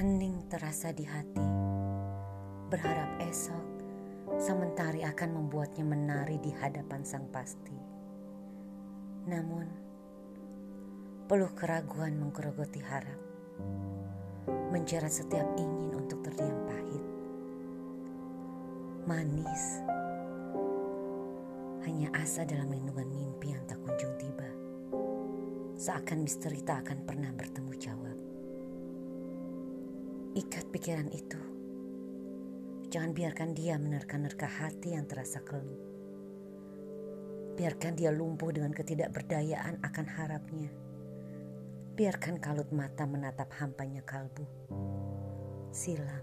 Hening terasa di hati, berharap esok sang mentari akan membuatnya menari di hadapan sang pasti. Namun, peluh keraguan menggerogoti harap, menjerat setiap ingin untuk terdiam pahit. Manis, hanya asa dalam lindungan mimpi yang tak kunjung tiba. Seakan misteri tak akan pernah bertemu jawab. Ikat pikiran itu. Jangan biarkan dia menerka-nerka hati yang terasa keluh. Biarkan dia lumpuh dengan ketidakberdayaan akan harapnya. Biarkan kalut mata menatap hampanya kalbu. Silam.